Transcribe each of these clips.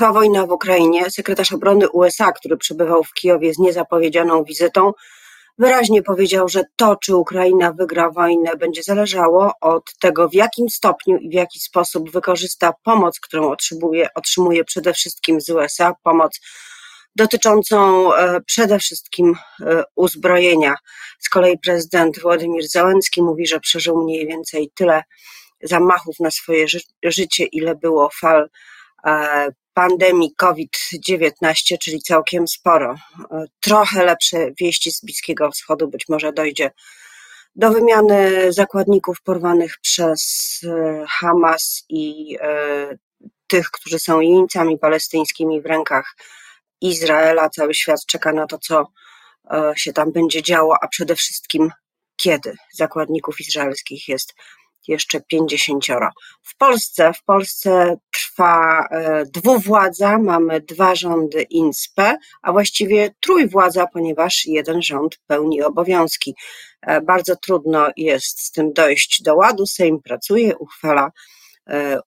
trwa wojna w Ukrainie, sekretarz obrony USA, który przebywał w Kijowie z niezapowiedzianą wizytą, wyraźnie powiedział, że to, czy Ukraina wygra wojnę, będzie zależało od tego, w jakim stopniu i w jaki sposób wykorzysta pomoc, którą otrzymuje, otrzymuje przede wszystkim z USA, pomoc dotyczącą e, przede wszystkim e, uzbrojenia. Z kolei prezydent Władimir Załęcki mówi, że przeżył mniej więcej tyle zamachów na swoje ży życie, ile było fal e, pandemii COVID-19, czyli całkiem sporo. Trochę lepsze wieści z Bliskiego Wschodu, być może dojdzie do wymiany zakładników porwanych przez Hamas i tych, którzy są jeńcami palestyńskimi w rękach Izraela. Cały świat czeka na to, co e, się tam będzie działo, a przede wszystkim kiedy zakładników izraelskich jest jeszcze pięćdziesięcioro. W Polsce, w Polsce trwa e, dwuwładza, mamy dwa rządy INSPE, a właściwie trójwładza, ponieważ jeden rząd pełni obowiązki. E, bardzo trudno jest z tym dojść do ładu. Sejm pracuje, uchwala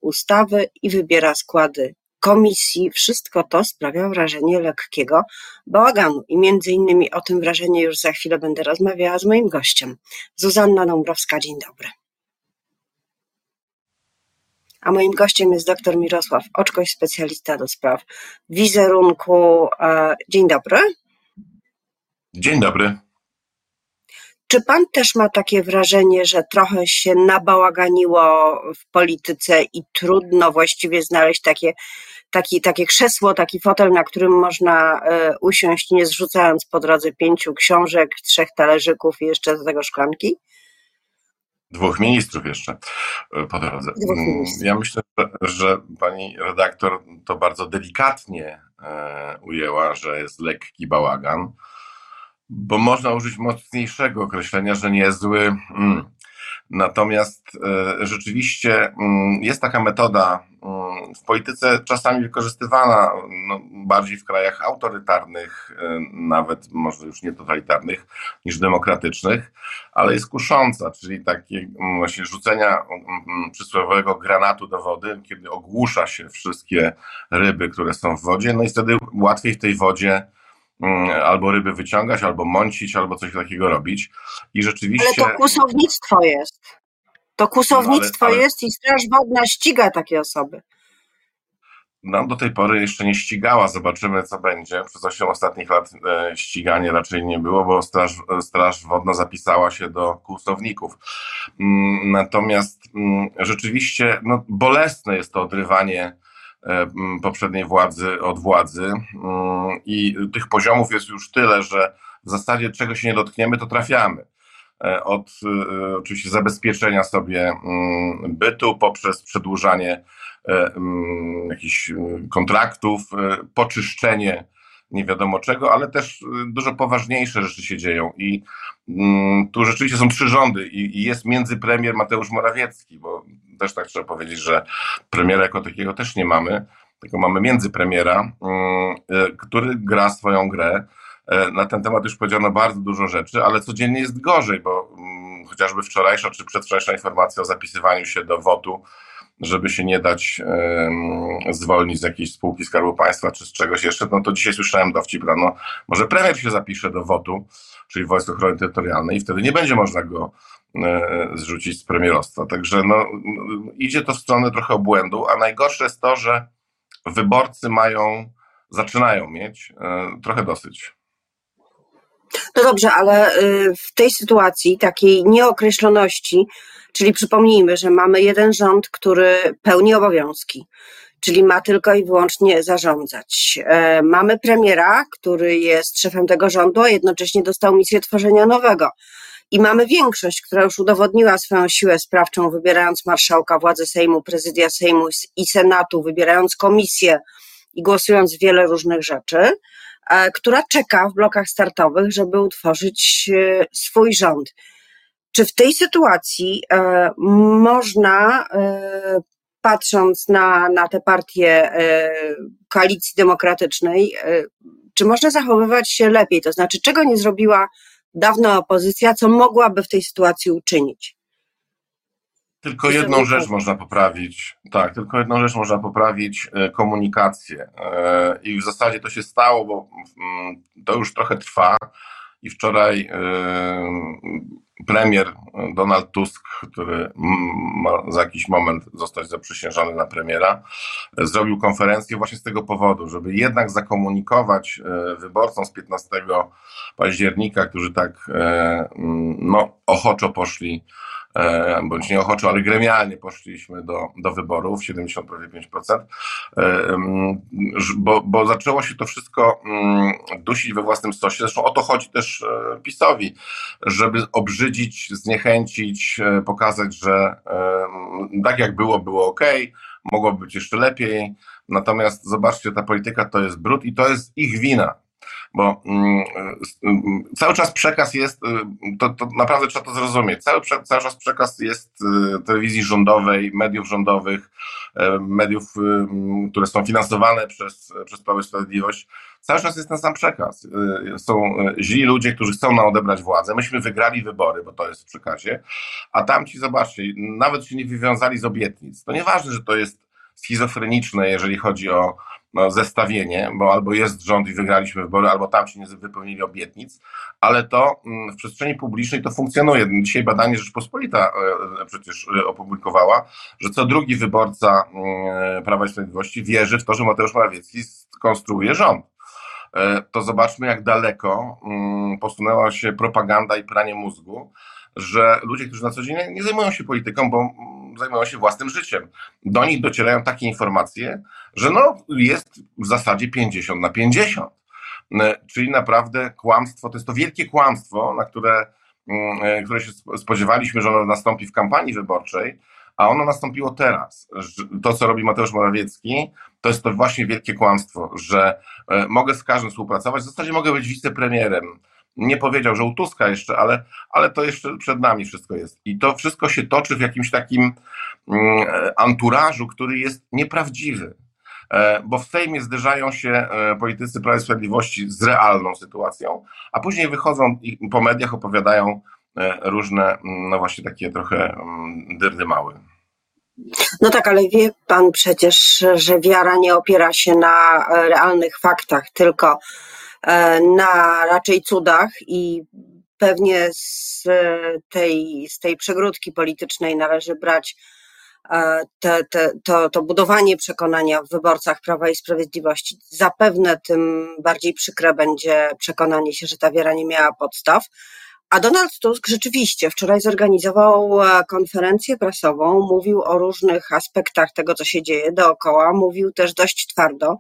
ustawy i wybiera składy komisji wszystko to sprawia wrażenie lekkiego bałaganu i między innymi o tym wrażeniu już za chwilę będę rozmawiała z moim gościem. Zuzanna Dąbrowska, dzień dobry. A moim gościem jest dr Mirosław Oczkoś, specjalista do spraw wizerunku. E, dzień dobry. Dzień dobry. Czy pan też ma takie wrażenie, że trochę się nabałaganiło w polityce i trudno właściwie znaleźć takie, taki, takie krzesło, taki fotel, na którym można e, usiąść, nie zrzucając po drodze pięciu książek, trzech talerzyków i jeszcze do tego szklanki? Dwóch ministrów jeszcze po drodze. Mm, ja myślę, że, że pani redaktor to bardzo delikatnie e, ujęła, że jest lekki bałagan bo można użyć mocniejszego określenia, że niezły. Mm. Natomiast e, rzeczywiście mm, jest taka metoda mm, w polityce czasami wykorzystywana no, bardziej w krajach autorytarnych, e, nawet może już nie totalitarnych, niż demokratycznych, ale jest kusząca, czyli takie właśnie rzucenia przysłowiowego granatu do wody, kiedy ogłusza się wszystkie ryby, które są w wodzie, no i wtedy łatwiej w tej wodzie Mm, albo ryby wyciągać, albo mącić, albo coś takiego robić. I rzeczywiście. Ale to kusownictwo jest. To kusownictwo no, ale, ale... jest i Straż Wodna ściga takie osoby. No, do tej pory jeszcze nie ścigała. Zobaczymy, co będzie. Przez 8 ostatnich lat e, ściganie raczej nie było, bo Straż, Straż Wodna zapisała się do kustowników. Mm, natomiast mm, rzeczywiście no, bolesne jest to odrywanie poprzedniej władzy od władzy i tych poziomów jest już tyle, że w zasadzie czego się nie dotkniemy, to trafiamy. E, od e, oczywiście zabezpieczenia sobie bytu poprzez przedłużanie jakichś kontraktów, poczyszczenie nie wiadomo czego, ale też dużo poważniejsze rzeczy się dzieją. I tu rzeczywiście są trzy rządy i, i jest międzypremier Mateusz Morawiecki, bo też tak trzeba powiedzieć, że premiera jako takiego też nie mamy, tylko mamy międzypremiera, mm, y, który gra swoją grę. E, na ten temat już powiedziano bardzo dużo rzeczy, ale codziennie jest gorzej, bo mm, chociażby wczorajsza czy przedwczorajsza informacja o zapisywaniu się do WOTU, żeby się nie dać zwolnić z jakiejś spółki Skarbu Państwa czy z czegoś jeszcze, no to dzisiaj słyszałem dowcip rano, może premier się zapisze do WOTU, czyli Wojsk Ochrony Terytorialnej i wtedy nie będzie można go E, zrzucić z premierostwa. Także no, idzie to w stronę trochę obłędu, a najgorsze jest to, że wyborcy mają, zaczynają mieć e, trochę dosyć. No dobrze, ale y, w tej sytuacji takiej nieokreśloności, czyli przypomnijmy, że mamy jeden rząd, który pełni obowiązki, czyli ma tylko i wyłącznie zarządzać. E, mamy premiera, który jest szefem tego rządu, a jednocześnie dostał misję tworzenia nowego i mamy większość, która już udowodniła swoją siłę sprawczą, wybierając marszałka, władzy Sejmu, prezydia Sejmu i Senatu, wybierając komisję i głosując wiele różnych rzeczy, e, która czeka w blokach startowych, żeby utworzyć e, swój rząd. Czy w tej sytuacji e, można, patrząc na, na te partie koalicji demokratycznej, czy można zachowywać się lepiej? To znaczy, czego nie zrobiła dawna opozycja, co mogłaby w tej sytuacji uczynić? Tylko jedną rzecz można poprawić. Tak, tylko jedną rzecz można poprawić e, komunikację. E, I w zasadzie to się stało, bo mm, to już trochę trwa. I wczoraj e, premier Donald Tusk, który ma za jakiś moment zostać zaprzysiężony na premiera, zrobił konferencję właśnie z tego powodu, żeby jednak zakomunikować wyborcom z 15 października, którzy tak no, ochoczo poszli E, bądź nie ochoczo, ale gremialnie poszliśmy do, do wyborów, 75%, e, bo, bo zaczęło się to wszystko mm, dusić we własnym stosie. Zresztą o to chodzi też e, PiSowi, żeby obrzydzić, zniechęcić, pokazać, że tak jak było, było ok, mogło być jeszcze lepiej. Natomiast zobaczcie, ta polityka to jest brud i to jest ich wina bo mm, mm, cały czas przekaz jest, y, to, to naprawdę trzeba to zrozumieć, cały, cały czas przekaz jest y, telewizji rządowej, mediów rządowych, mediów, które są finansowane przez, przez Prawo i Sprawiedliwość, cały czas jest ten sam przekaz. Są źli ludzie, którzy chcą nam odebrać władzę. Myśmy wygrali wybory, bo to jest w przekazie, a tamci, zobaczcie, nawet się nie wywiązali z obietnic. To nieważne, że to jest schizofreniczne, jeżeli chodzi o no, zestawienie, bo albo jest rząd i wygraliśmy wybory, albo tam się nie wypełnili obietnic, ale to mm, w przestrzeni publicznej to funkcjonuje. Dzisiaj badanie Rzeczpospolita e, przecież e, opublikowała, że co drugi wyborca mm, Prawa i Sprawiedliwości wierzy w to, że Mateusz Morawiecki skonstruuje rząd. E, to zobaczmy, jak daleko mm, posunęła się propaganda i pranie mózgu, że ludzie, którzy na co dzień nie zajmują się polityką, bo zajmują się własnym życiem. Do nich docierają takie informacje, że no jest w zasadzie 50 na 50. E, czyli naprawdę kłamstwo, to jest to wielkie kłamstwo, na które, mm, e, które się spodziewaliśmy, że ono nastąpi w kampanii wyborczej, a ono nastąpiło teraz. To, co robi Mateusz Morawiecki, to jest to właśnie wielkie kłamstwo, że e, mogę z każdym współpracować, w zasadzie mogę być wicepremierem, nie powiedział, że u Tuska jeszcze, ale, ale to jeszcze przed nami wszystko jest. I to wszystko się toczy w jakimś takim mm, anturażu, który jest nieprawdziwy. E, bo w Sejmie zderzają się e, politycy Prawa i Sprawiedliwości z realną sytuacją, a później wychodzą i po mediach opowiadają e, różne, mm, no właśnie takie trochę mm, dyrdy mały. No tak, ale wie pan przecież, że wiara nie opiera się na realnych faktach, tylko na raczej cudach i pewnie z tej, z tej przegródki politycznej należy brać e, te, te, to, to budowanie przekonania w wyborcach Prawa i Sprawiedliwości. Zapewne tym bardziej przykre będzie przekonanie się, że ta wiara nie miała podstaw. A Donald Tusk rzeczywiście wczoraj zorganizował e, konferencję prasową, mówił o różnych aspektach tego, co się dzieje dookoła, mówił też dość twardo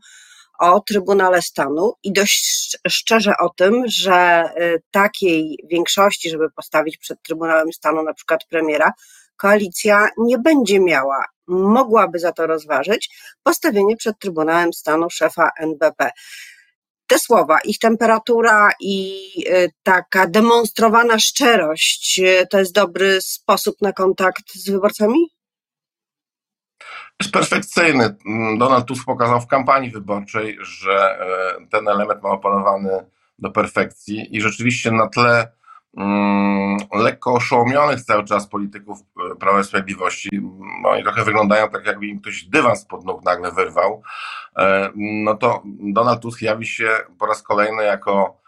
o Trybunale Stanu i dość szczerze o tym, że y, takiej większości, żeby postawić przed Trybunałem Stanu na przykład premiera, koalicja nie będzie miała. Mogłaby za to rozważyć postawienie przed Trybunałem Stanu szefa NBP. Te słowa, ich temperatura i y, taka demonstrowana szczerość y, to jest dobry sposób na kontakt z wyborcami? Jest perfekcyjny. Donald Tusk pokazał w kampanii wyborczej, że e, ten element ma opanowany do perfekcji i rzeczywiście na tle mm, lekko oszołomionych cały czas polityków e, Prawa i Sprawiedliwości, oni trochę wyglądają tak, jakby im ktoś dywan spod nóg nagle wyrwał, e, no to Donald Tusk jawi się po raz kolejny jako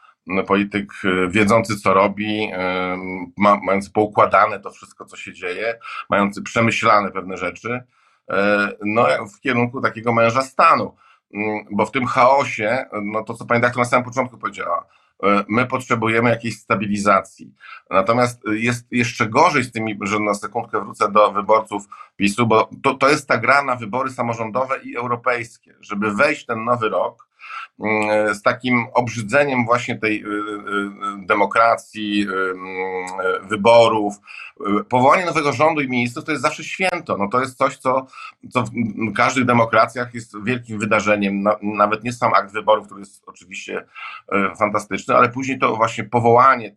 polityk wiedzący, co robi, mający poukładane to wszystko, co się dzieje, mający przemyślane pewne rzeczy. E, no, w kierunku takiego męża stanu. Mm, bo w tym chaosie, no to co pani doktor na samym początku powiedziała, e, my potrzebujemy jakiejś stabilizacji. Natomiast jest jeszcze gorzej z tymi, że na sekundkę wrócę do wyborców PiSu, bo to, to jest ta gra na wybory samorządowe i europejskie. Żeby wejść ten nowy rok, z takim obrzydzeniem właśnie tej y, y, y, demokracji, wyborów. Powołanie nowego rządu i ministrów to jest zawsze święto. No to jest coś, co, co w każdych demokracjach jest wielkim wydarzeniem. Nawet nie sam akt wyborów, który jest oczywiście fantastyczny, ale później to właśnie powołanie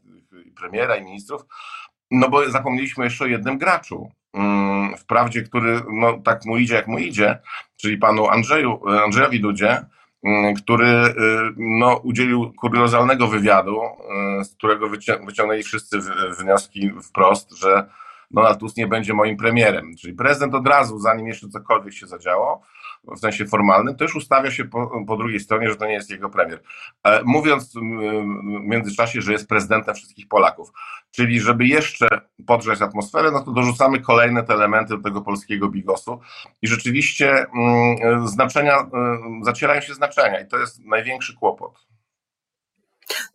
premiera i ministrów. No bo zapomnieliśmy jeszcze o jednym graczu, wprawdzie, który no, tak mu idzie, jak mu idzie, czyli panu Andrzeju, Andrzejowi Dudzie, Mm, który y, no, udzielił kuriozalnego wywiadu, y, z którego wyciągnęli wszyscy wnioski wprost, że Donald Tusk nie będzie moim premierem. Czyli prezydent od razu, zanim jeszcze cokolwiek się zadziało, w sensie formalnym, już ustawia się po, po drugiej stronie, że to nie jest jego premier. E, mówiąc w międzyczasie, że jest prezydentem wszystkich Polaków. Czyli żeby jeszcze podgrzać atmosferę, no to dorzucamy kolejne te elementy do tego polskiego bigosu i rzeczywiście mm, znaczenia, y, zacierają się znaczenia i to jest największy kłopot.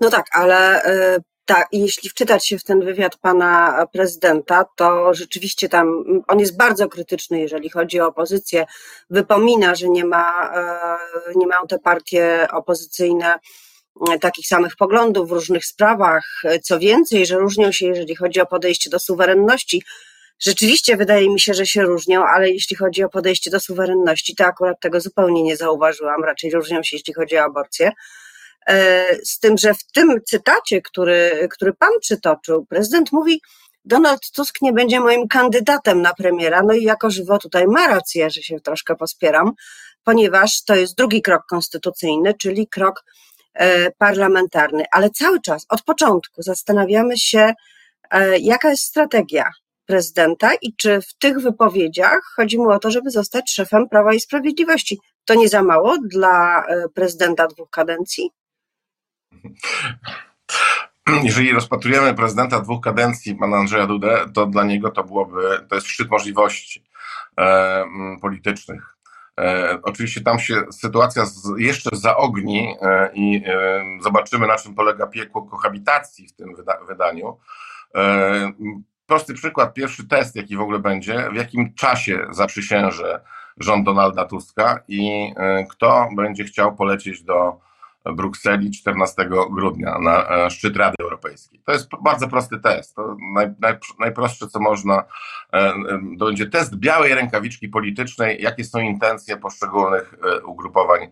No tak, ale y, tak, jeśli wczytać się w ten wywiad pana prezydenta, to rzeczywiście tam on jest bardzo krytyczny, jeżeli chodzi o opozycję. Wypomina, że nie, ma, e, nie mają te partie opozycyjne e, takich samych poglądów w różnych sprawach. Co więcej, że różnią się, jeżeli chodzi o podejście do suwerenności. Rzeczywiście wydaje mi się, że się różnią, ale jeśli chodzi o podejście do suwerenności, to akurat tego zupełnie nie zauważyłam. Raczej różnią się, jeśli chodzi o aborcję. E, z tym, że w tym cytacie, który, który pan przytoczył, prezydent mówi, Donald Tusk nie będzie moim kandydatem na premiera. No i jako żywo tutaj ma rację, że się troszkę pospieram, ponieważ to jest drugi krok konstytucyjny, czyli krok e, parlamentarny. Ale cały czas, od początku zastanawiamy się, e, jaka jest strategia prezydenta i czy w tych wypowiedziach chodzi mu o to, żeby zostać szefem Prawa i Sprawiedliwości. To nie za mało dla prezydenta dwóch kadencji? Jeżeli rozpatrujemy prezydenta dwóch kadencji, pana Andrzeja Dudę, to dla niego to byłoby, to jest szczyt możliwości e, politycznych. E, oczywiście tam się sytuacja z, jeszcze zaogni e, i e, zobaczymy, na czym polega piekło kohabitacji w tym wyda wydaniu. E, prosty przykład, pierwszy test, jaki w ogóle będzie, w jakim czasie zaprzysięży rząd Donalda Tuska i e, kto będzie chciał polecieć do Brukseli 14 grudnia na e, szczyt Rady Europejskiej. To jest bardzo prosty test. To naj, naj, najprostsze, co można, e, e, to będzie test białej rękawiczki politycznej, jakie są intencje poszczególnych ugrupowań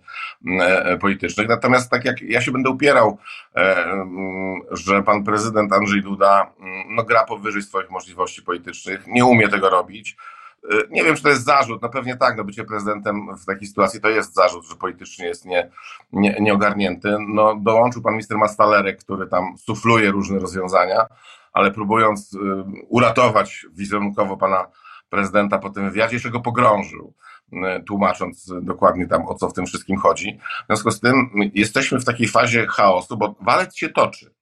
politycznych. Natomiast tak jak ja się będę upierał, że pan prezydent Andrzej Duda no, gra powyżej swoich możliwości politycznych, nie umie tego robić, nie wiem, czy to jest zarzut, no pewnie tak, no bycie prezydentem w takiej sytuacji to jest zarzut, że politycznie jest nie, nie, nieogarnięty. No, dołączył pan minister Mastalerek, który tam sufluje różne rozwiązania, ale próbując y, uratować wizerunkowo pana prezydenta po tym wywiadzie, jeszcze go pogrążył, y, tłumacząc dokładnie tam o co w tym wszystkim chodzi. W związku z tym jesteśmy w takiej fazie chaosu, bo walec się toczy.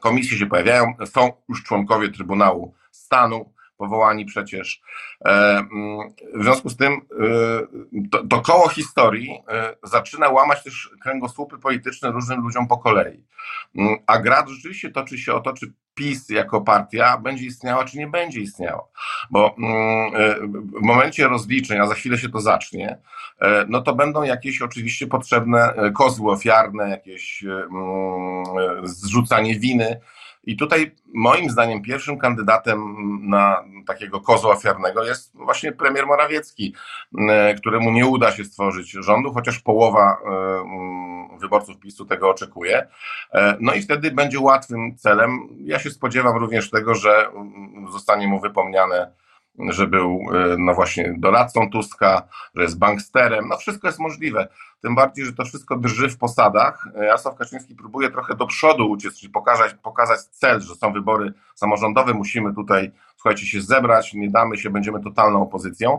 Komisje się pojawiają, są już członkowie Trybunału Stanu, powołani przecież. E, mm, w związku z tym e, to, to koło historii e, zaczyna łamać też kręgosłupy polityczne różnym ludziom po kolei. Mm, a gra rzeczywiście toczy się o to, czy PiS jako partia będzie istniała, czy nie będzie istniała. Bo mm, w momencie rozliczeń, a za chwilę się to zacznie, no to będą jakieś oczywiście potrzebne kozły ofiarne, jakieś zrzucanie winy i tutaj moim zdaniem pierwszym kandydatem na takiego kozła ofiarnego jest właśnie premier Morawiecki, e, któremu nie uda się stworzyć rządu, chociaż połowa e, mm, wyborców PiSu tego oczekuje. E, no i wtedy będzie łatwym celem. Ja się spodziewam również tego, że mm, zostanie mu wypomniane że był no właśnie doradcą Tuska, że jest banksterem, no wszystko jest możliwe. Tym bardziej, że to wszystko drży w posadach. E, Jarosław Kaczyński próbuje trochę do przodu uciec, czyli pokazać, pokazać cel, że są wybory samorządowe, musimy tutaj, słuchajcie, się zebrać, nie damy się, będziemy totalną opozycją.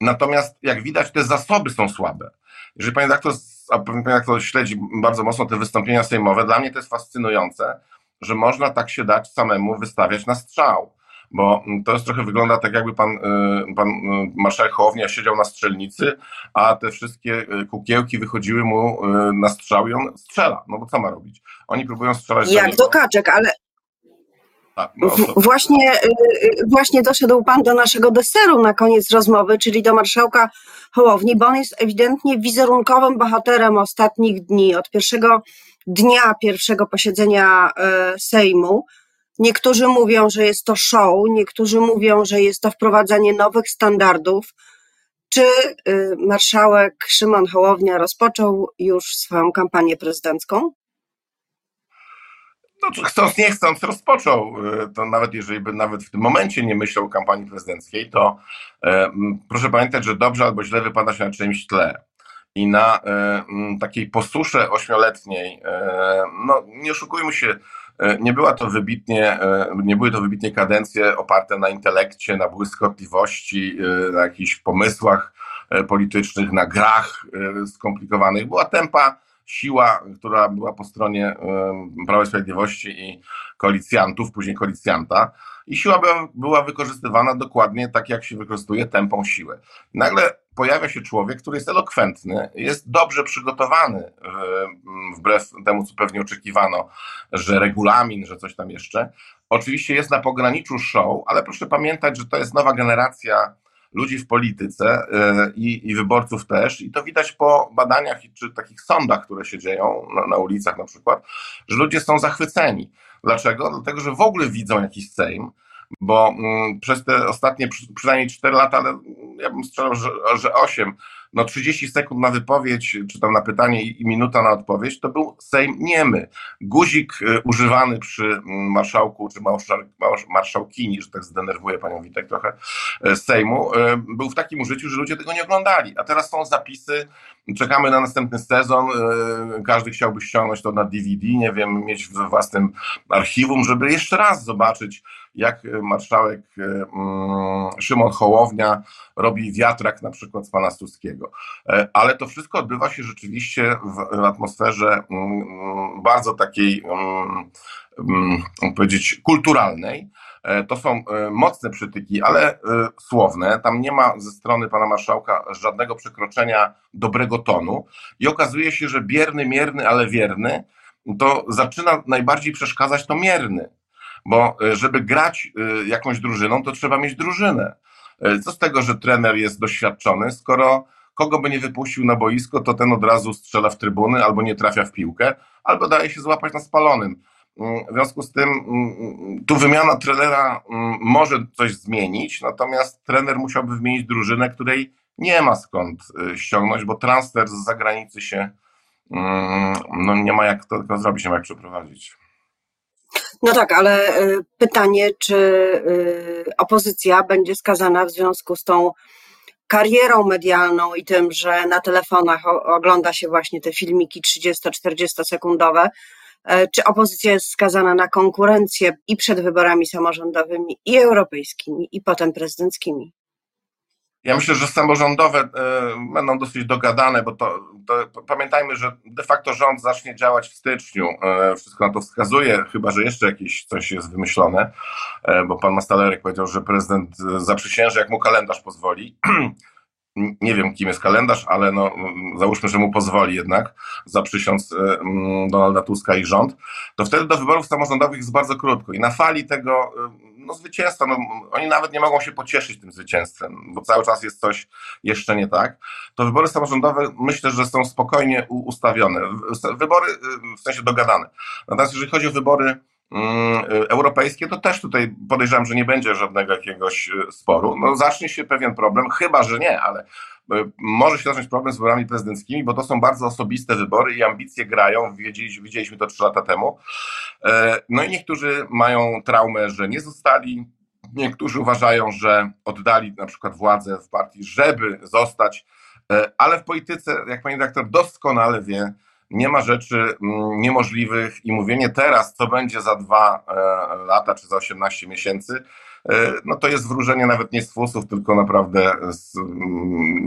Natomiast jak widać, te zasoby są słabe. Jeżeli pani redaktor, a pani redaktor śledzi bardzo mocno te wystąpienia sejmowe, dla mnie to jest fascynujące, że można tak się dać samemu wystawiać na strzał bo to jest trochę wygląda tak, jakby pan, y, pan y, marszałek Hołownia siedział na strzelnicy, a te wszystkie y, kukiełki wychodziły mu na strzał i on strzela. No bo co ma robić? Oni próbują strzelać Jak do kaczek, ale tak, no, właśnie, właśnie doszedł Pan do naszego deseru na koniec rozmowy, czyli do marszałka Hołowni, bo on jest ewidentnie wizerunkowym bohaterem ostatnich dni, od pierwszego dnia pierwszego posiedzenia Sejmu. Niektórzy mówią, że jest to show, niektórzy mówią, że jest to wprowadzanie nowych standardów. Czy y, marszałek Szymon Hołownia rozpoczął już swoją kampanię prezydencką? No, chcąc, nie chcąc, rozpoczął. Y, to nawet jeżeli by nawet w tym momencie nie myślał o kampanii prezydenckiej, to e, proszę pamiętać, że dobrze albo źle wypada się na czymś tle. I na e, takiej posusze ośmioletniej, e, no nie oszukujmy się, nie była to wybitnie, nie były to wybitnie kadencje oparte na intelekcie, na błyskotliwości, na jakichś pomysłach politycznych, na grach skomplikowanych. Była tempa siła, która była po stronie Prawa i Sprawiedliwości i koalicjantów, później koalicjanta, i siła była, wykorzystywana dokładnie tak, jak się wykorzystuje tempą siłę. Nagle pojawia się człowiek, który jest elokwentny, jest dobrze przygotowany, wbrew temu, co pewnie oczekiwano, że regulamin, że coś tam jeszcze. Oczywiście jest na pograniczu show, ale proszę pamiętać, że to jest nowa generacja ludzi w polityce e, i, i, wyborców też, i to widać po badaniach czy takich sądach, które się dzieją na, na ulicach na przykład, że ludzie są zachwyceni. Dlaczego? Dlatego, że w ogóle widzą jakiś Sejm, bo mm, przez te ostatnie przynajmniej 4 lata, ale ja bym strzelał, że, że 8, no 30 sekund na wypowiedź, czy tam na pytanie i minuta na odpowiedź, to był Sejm niemy. Guzik y, używany przy mm, marszałku, czy marszałkini, że tak zdenerwuje panią Witek trochę, y, Sejmu, y, był w takim użyciu, że ludzie tego nie oglądali. A teraz są zapisy, czekamy na następny sezon, każdy chciałby ściągnąć to na DVD, nie wiem, mieć w własnym archiwum, żeby jeszcze raz zobaczyć, jak marszałek mm, Szymon Hołownia robi wiatrak na przykład z pana Stuskiego. E, ale to wszystko odbywa się rzeczywiście w atmosferze mm, bardzo takiej, mm, powiedzieć, kulturalnej. E, to są e, mocne przytyki, ale słowne. Tam nie ma ze strony pana marszałka żadnego przekroczenia dobrego tonu. I okazuje się, że bierny, mierny, ale wierny, to zaczyna najbardziej przeszkadzać to mierny bo e, żeby grać e, jakąś drużyną, to trzeba mieć drużynę. E, co z tego, że trener jest doświadczony, skoro kogo by nie wypuścił na boisko, to ten od razu strzela w trybuny albo nie trafia w piłkę, albo daje się złapać na spalonym. Mm, w związku z tym mm, tu wymiana trenera mm, może coś zmienić, natomiast trener musiałby wymienić drużynę, której nie ma skąd ściągnąć, bo transfer z zagranicy się no nie ma jak to zrobić, nie ma jak przeprowadzić. No tak, ale y, pytanie, czy y, opozycja będzie skazana w związku z tą karierą medialną i tym, że na telefonach ogląda się właśnie te filmiki 30-40 sekundowe, e, czy opozycja jest skazana na konkurencję i przed wyborami samorządowymi, i europejskimi, i potem prezydenckimi? Ja myślę, że samorządowe e, będą dosyć dogadane, bo to, to, pamiętajmy, że de facto rząd zacznie działać w styczniu. E, wszystko na to wskazuje, chyba że jeszcze jakieś coś jest wymyślone, e, bo pan Mastalerek powiedział, że prezydent zaprzysięży, jak mu kalendarz pozwoli. nie wiem, kim jest kalendarz, ale no, załóżmy, że mu pozwoli jednak zaprzysiąc Donalda Tuska i rząd, to wtedy do wyborów samorządowych jest bardzo krótko. I na fali tego no, zwycięstwa, no, oni nawet nie mogą się pocieszyć tym zwycięstwem, bo cały czas jest coś jeszcze nie tak, to wybory samorządowe myślę, że są spokojnie ustawione. Wybory y, w sensie dogadane. Natomiast jeżeli chodzi o wybory mm, europejskie, to też tutaj podejrzewam, że nie będzie żadnego jakiegoś y, sporu. No, zacznie się pewien problem, chyba że nie, ale może się zacząć problem z wyborami prezydenckimi, bo to są bardzo osobiste wybory i ambicje grają. Widzieliśmy to trzy lata temu. E, no i niektórzy mają traumę, że nie zostali. Niektórzy uważają, że oddali na przykład władzę w partii, żeby zostać, e, ale w polityce, jak pani redaktor doskonale wie, nie ma rzeczy mm, niemożliwych i mówienie teraz, co będzie za dwa e, lata czy za 18 miesięcy, no to jest wróżenie nawet nie z fusów, tylko naprawdę z,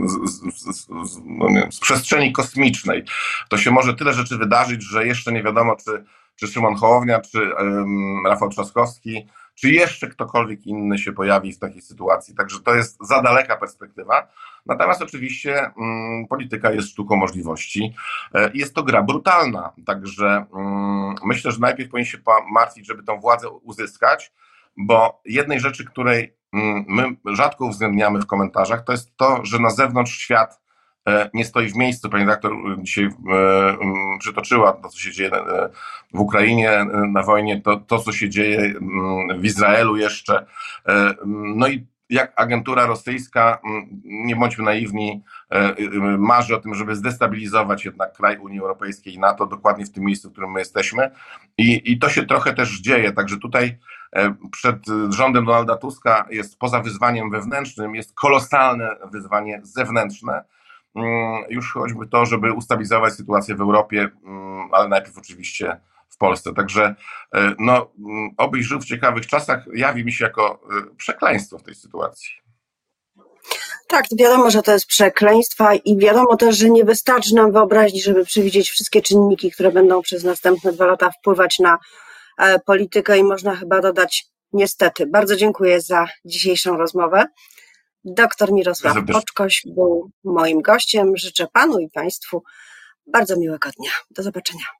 z, z, no z, przestrzeni kosmicznej. To się może tyle rzeczy wydarzyć, że jeszcze nie wiadomo, czy czy Szymon Hołownia, czy um, Rafał Trzaskowski, czy jeszcze ktokolwiek inny się pojawi w takiej sytuacji. Także to jest za daleka perspektywa. Natomiast oczywiście um, polityka jest sztuką możliwości e, i jest to gra brutalna. Także um, myślę, że najpierw powinien się martwić, żeby tę władzę uzyskać, bo jednej rzeczy, której mm, my rzadko uwzględniamy w komentarzach, to jest to, że na zewnątrz świat E, nie stoi w miejscu. Pani doktor dzisiaj e, przytoczyła to, co się dzieje e, w Ukrainie na wojnie, to, to co się dzieje w Izraelu jeszcze. No i jak agentura rosyjska, nie bądźmy naiwni, marzy o tym, żeby zdestabilizować jednak kraj Unii Europejskiej i NATO, dokładnie w tym miejscu, w którym my jesteśmy. I, i to się trochę też dzieje. Także tutaj przed rządem Donalda Tuska jest poza wyzwaniem wewnętrznym, jest kolosalne wyzwanie zewnętrzne Mm, już choćby to, żeby ustabilizować sytuację w Europie, mm, ale najpierw oczywiście w Polsce. Także no, obyś żył w ciekawych czasach jawi mi się jako przekleństwo w tej sytuacji. Tak, wiadomo, że to jest przekleństwa i wiadomo też, że nie wystarczy nam wyobrazić, żeby przewidzieć wszystkie czynniki, które będą przez następne dwa lata wpływać na e, politykę i można chyba dodać niestety. Bardzo dziękuję za dzisiejszą rozmowę. Doktor Mirosław Poczkoś był moim gościem. Życzę panu i państwu bardzo miłego dnia. Do zobaczenia.